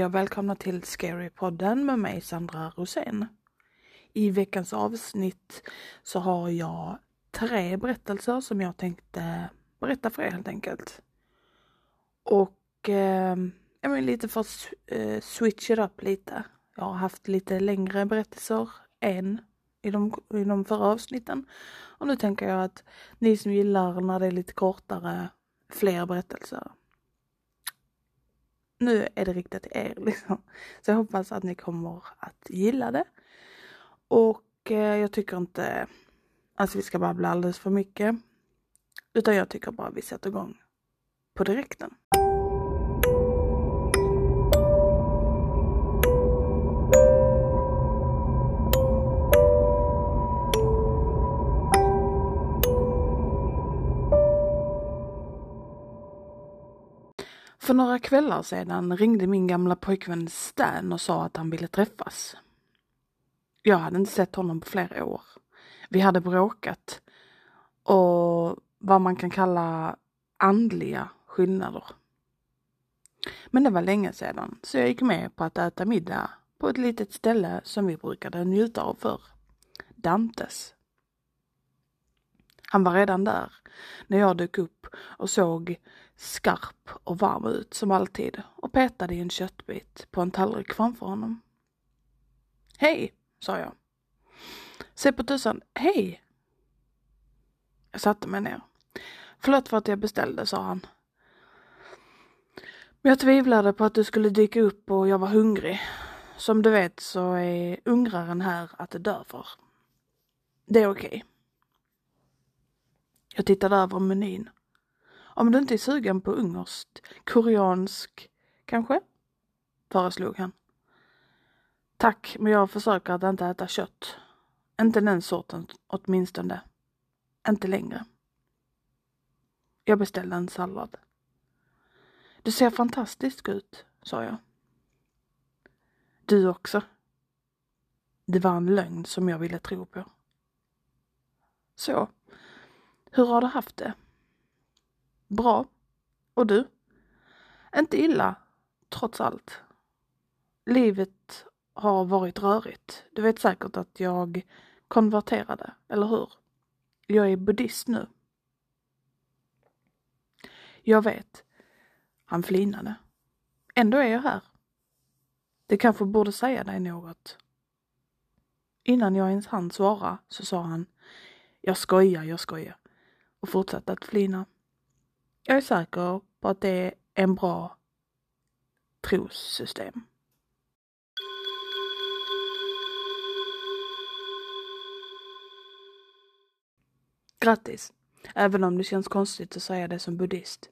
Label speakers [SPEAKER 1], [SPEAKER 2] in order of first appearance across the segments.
[SPEAKER 1] Hej och välkomna till Scary-podden med mig Sandra Rosén. I veckans avsnitt så har jag tre berättelser som jag tänkte berätta för er helt enkelt. Och eh, jag vill lite för att eh, switch it up lite. Jag har haft lite längre berättelser än i de, i de förra avsnitten. Och nu tänker jag att ni som gillar när det är lite kortare, fler berättelser nu är det riktat till er liksom. Så jag hoppas att ni kommer att gilla det. Och eh, jag tycker inte att vi ska babbla alldeles för mycket. Utan jag tycker bara vi sätter igång på direkten. För några kvällar sedan ringde min gamla pojkvän Stan och sa att han ville träffas. Jag hade inte sett honom på flera år. Vi hade bråkat och vad man kan kalla andliga skillnader. Men det var länge sedan så jag gick med på att äta middag på ett litet ställe som vi brukade njuta av förr. Dantes. Han var redan där när jag dök upp och såg skarp och varm ut som alltid och petade i en köttbit på en tallrik framför honom. Hej, sa jag. Se på tusan, hej! Jag satte mig ner. Förlåt för att jag beställde, sa han. Men jag tvivlade på att du skulle dyka upp och jag var hungrig. Som du vet så är ungraren här att dö för. Det är okej. Okay. Jag tittade över menyn. Om du inte är sugen på ungerskt, koreansk, kanske? Föreslog han. Tack, men jag försöker att inte äta kött. Inte den sorten åtminstone. Inte längre. Jag beställde en sallad. Du ser fantastisk ut, sa jag. Du också. Det var en lögn som jag ville tro på. Så, hur har du haft det? Bra. Och du? Inte illa, trots allt. Livet har varit rörigt. Du vet säkert att jag konverterade, eller hur? Jag är buddhist nu. Jag vet. Han flinade. Ändå är jag här. Det kanske borde säga dig något. Innan jag ens hann svara så sa han Jag skojar, jag skojar och fortsatte att flina. Jag är säker på att det är en bra trossystem. Grattis! Även om det känns konstigt att säga det som buddhist.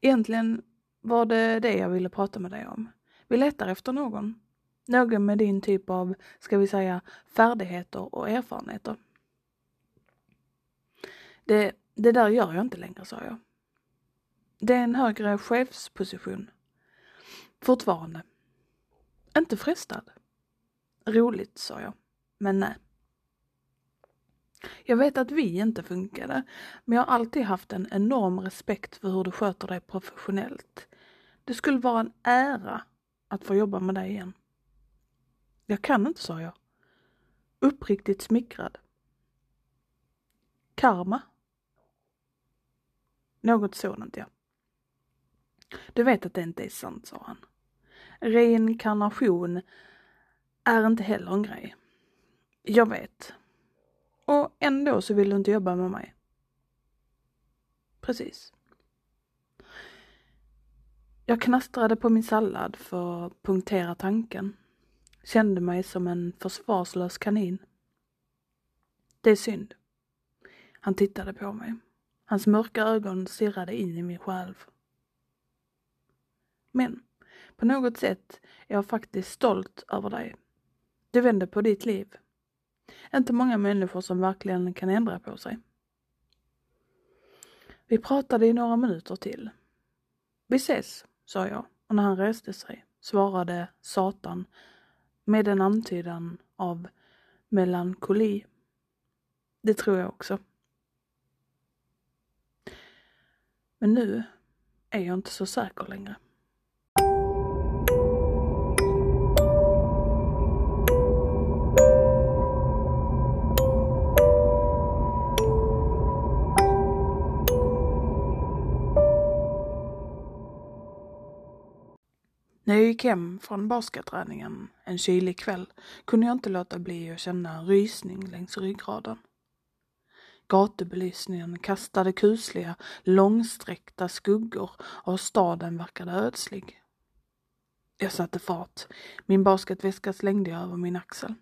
[SPEAKER 1] Egentligen var det det jag ville prata med dig om. Vi letar efter någon. Någon med din typ av, ska vi säga, färdigheter och erfarenheter. Det, det där gör jag inte längre, sa jag. Det är en högre chefsposition. Fortfarande. Inte frestad. Roligt, sa jag. Men nej. Jag vet att vi inte funkade, men jag har alltid haft en enorm respekt för hur du sköter dig professionellt. Det skulle vara en ära att få jobba med dig igen. Jag kan inte, sa jag. Uppriktigt smickrad. Karma? Något sådant, ja. Du vet att det inte är sant, sa han. Reinkarnation är inte heller en grej. Jag vet. Och ändå så vill du inte jobba med mig. Precis. Jag knastrade på min sallad för att punktera tanken. Kände mig som en försvarslös kanin. Det är synd. Han tittade på mig. Hans mörka ögon stirrade in i min själ. Men på något sätt är jag faktiskt stolt över dig. Du vände på ditt liv. Inte många människor som verkligen kan ändra på sig. Vi pratade i några minuter till. Vi ses, sa jag och när han reste sig svarade Satan med en antydan av melankoli. Det tror jag också. Men nu är jag inte så säker längre. När jag gick hem från basketträningen en kylig kväll kunde jag inte låta bli att känna en rysning längs ryggraden. Gatubelysningen kastade kusliga, långsträckta skuggor och staden verkade ödslig. Jag satte fart. Min basketväska slängde jag över min axel.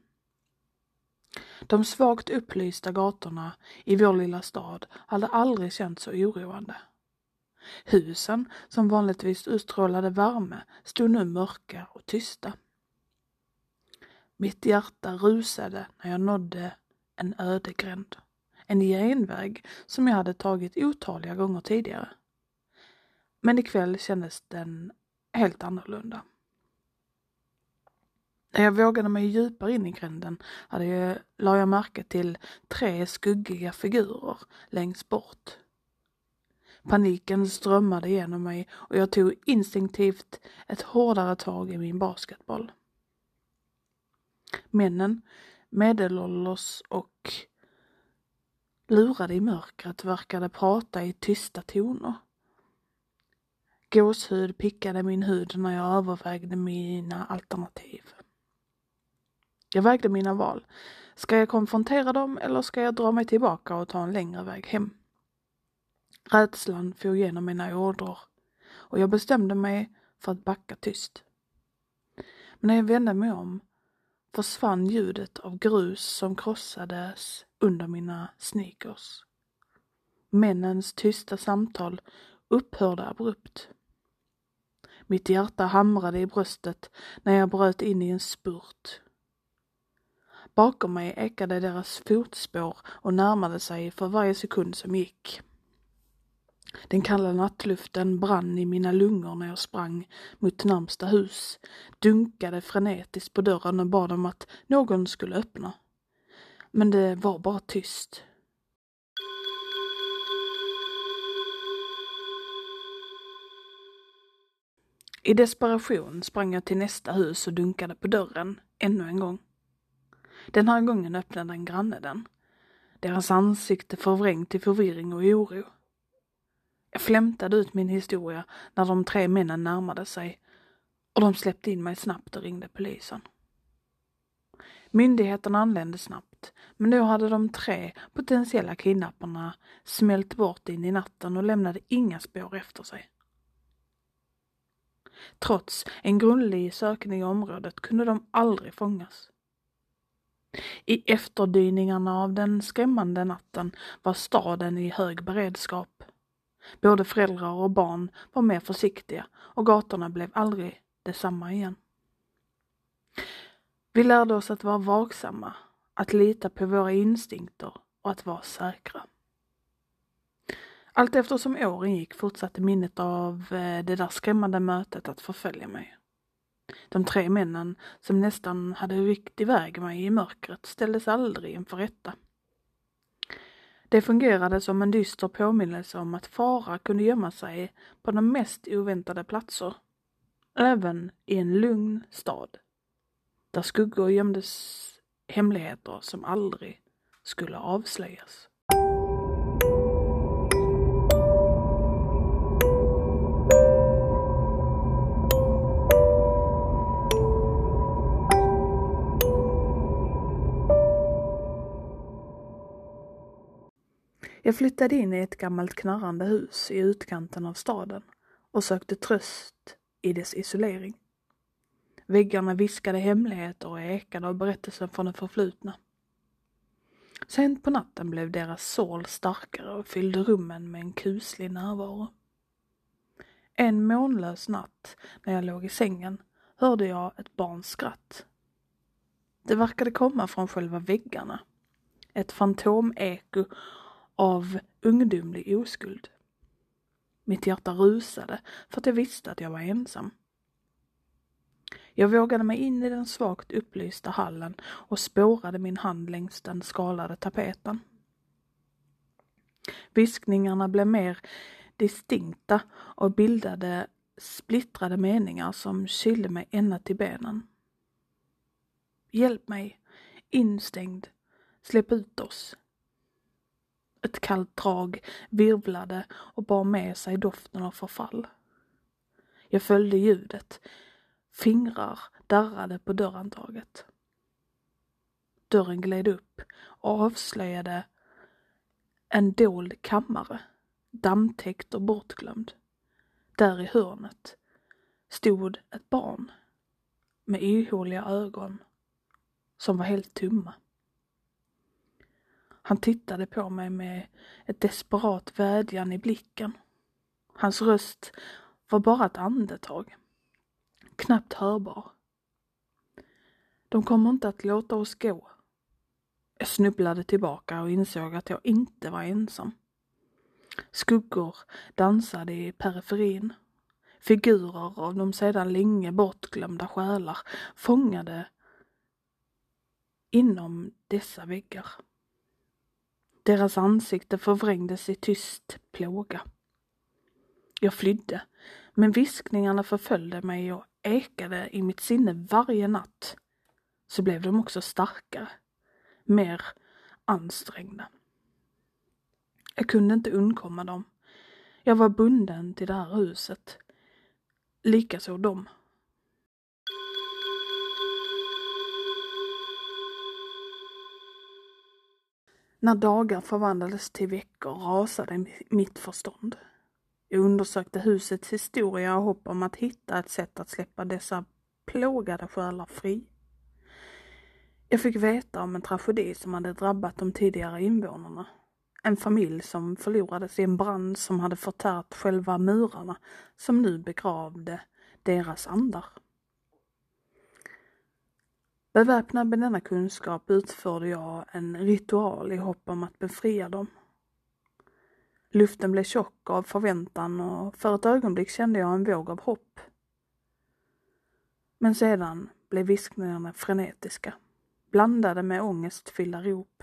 [SPEAKER 1] De svagt upplysta gatorna i vår lilla stad hade aldrig känts så oroande. Husen, som vanligtvis utstrålade värme, stod nu mörka och tysta. Mitt hjärta rusade när jag nådde en öde gränd. En genväg som jag hade tagit otaliga gånger tidigare. Men ikväll kändes den helt annorlunda. När jag vågade mig djupare in i gränden hade jag, la jag märke till tre skuggiga figurer längst bort. Paniken strömmade genom mig och jag tog instinktivt ett hårdare tag i min basketboll. Männen, medelålders och lurade i mörkret, verkade prata i tysta toner. Gåshud pickade min hud när jag övervägde mina alternativ. Jag vägde mina val. Ska jag konfrontera dem eller ska jag dra mig tillbaka och ta en längre väg hem? Rädslan for genom mina ådror och jag bestämde mig för att backa tyst. Men när jag vände mig om försvann ljudet av grus som krossades under mina sneakers. Männens tysta samtal upphörde abrupt. Mitt hjärta hamrade i bröstet när jag bröt in i en spurt. Bakom mig ekade deras fotspår och närmade sig för varje sekund som gick. Den kalla nattluften brann i mina lungor när jag sprang mot närmsta hus, dunkade frenetiskt på dörren och bad om att någon skulle öppna. Men det var bara tyst. I desperation sprang jag till nästa hus och dunkade på dörren ännu en gång. Den här gången öppnade en granne den. Deras ansikte förvrängt i förvirring och oro. Jag flämtade ut min historia när de tre männen närmade sig och de släppte in mig snabbt och ringde polisen. Myndigheterna anlände snabbt, men då hade de tre potentiella kidnapparna smält bort in i natten och lämnade inga spår efter sig. Trots en grundlig sökning i området kunde de aldrig fångas. I efterdyningarna av den skrämmande natten var staden i hög beredskap. Både föräldrar och barn var mer försiktiga och gatorna blev aldrig detsamma igen. Vi lärde oss att vara vaksamma, att lita på våra instinkter och att vara säkra. Allt eftersom åren gick fortsatte minnet av eh, det där skrämmande mötet att förfölja mig. De tre männen som nästan hade ryckt iväg mig i mörkret ställdes aldrig inför rätta. Det fungerade som en dyster påminnelse om att fara kunde gömma sig på de mest oväntade platser, även i en lugn stad, där skuggor gömdes hemligheter som aldrig skulle avslöjas. Jag flyttade in i ett gammalt knarrande hus i utkanten av staden och sökte tröst i dess isolering. Väggarna viskade hemligheter och ekade av berättelsen från det förflutna. Sent på natten blev deras sål starkare och fyllde rummen med en kuslig närvaro. En månlös natt, när jag låg i sängen, hörde jag ett barns skratt. Det verkade komma från själva väggarna. Ett fantomeko av ungdomlig oskuld. Mitt hjärta rusade för att jag visste att jag var ensam. Jag vågade mig in i den svagt upplysta hallen och spårade min hand längs den skalade tapeten. Viskningarna blev mer distinkta och bildade splittrade meningar som kylde mig ända till benen. Hjälp mig, instängd, släpp ut oss, ett kallt drag virvlade och bar med sig doften av förfall. Jag följde ljudet. Fingrar darrade på dörrhandtaget. Dörren gled upp och avslöjade en dold kammare, dammtäckt och bortglömd. Där i hörnet stod ett barn med ihåliga ögon som var helt tumma. Han tittade på mig med ett desperat vädjan i blicken. Hans röst var bara ett andetag, knappt hörbar. De kommer inte att låta oss gå. Jag snubblade tillbaka och insåg att jag inte var ensam. Skuggor dansade i periferin. Figurer av de sedan länge bortglömda själar fångade inom dessa väggar. Deras ansikte förvrängdes i tyst plåga. Jag flydde, men viskningarna förföljde mig och ekade i mitt sinne varje natt. Så blev de också starkare, mer ansträngda. Jag kunde inte undkomma dem. Jag var bunden till det här huset. Likaså dem. När dagar förvandlades till veckor rasade mitt förstånd. Jag undersökte husets historia och hopp om att hitta ett sätt att släppa dessa plågade själar fri. Jag fick veta om en tragedi som hade drabbat de tidigare invånarna. En familj som förlorades i en brand som hade förtärt själva murarna som nu begravde deras andar. Beväpnad med denna kunskap utförde jag en ritual i hopp om att befria dem. Luften blev tjock av förväntan och för ett ögonblick kände jag en våg av hopp. Men sedan blev viskningarna frenetiska, blandade med ångestfyllda rop.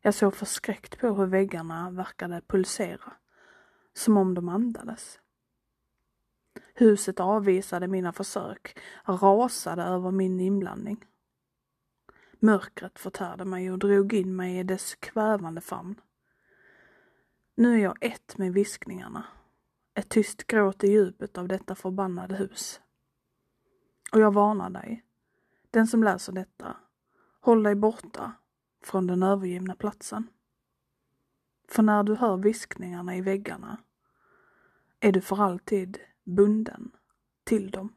[SPEAKER 1] Jag såg förskräckt på hur väggarna verkade pulsera, som om de andades. Huset avvisade mina försök, rasade över min inblandning. Mörkret förtärde mig och drog in mig i dess kvävande famn. Nu är jag ett med viskningarna. Ett tyst gråt i djupet av detta förbannade hus. Och jag varnar dig, den som läser detta, håll dig borta från den övergivna platsen. För när du hör viskningarna i väggarna är du för alltid bunden till dem.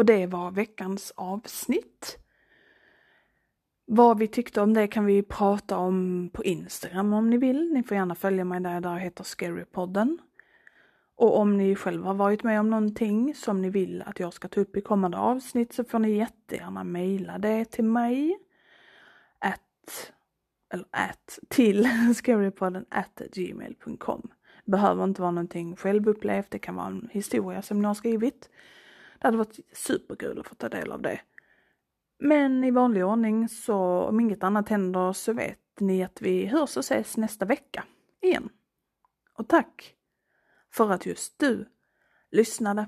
[SPEAKER 1] Och det var veckans avsnitt. Vad vi tyckte om det kan vi prata om på Instagram om ni vill. Ni får gärna följa mig där, där jag heter Scarypodden. Och om ni själva har varit med om någonting som ni vill att jag ska ta upp i kommande avsnitt så får ni jättegärna mejla det till mig. At, eller at, till scarypodden at gmail.com. Behöver inte vara någonting självupplevt, det kan vara en historia som ni har skrivit. Det hade varit superkul att få ta del av det. Men i vanlig ordning så om inget annat händer så vet ni att vi hörs och ses nästa vecka igen. Och tack för att just du lyssnade.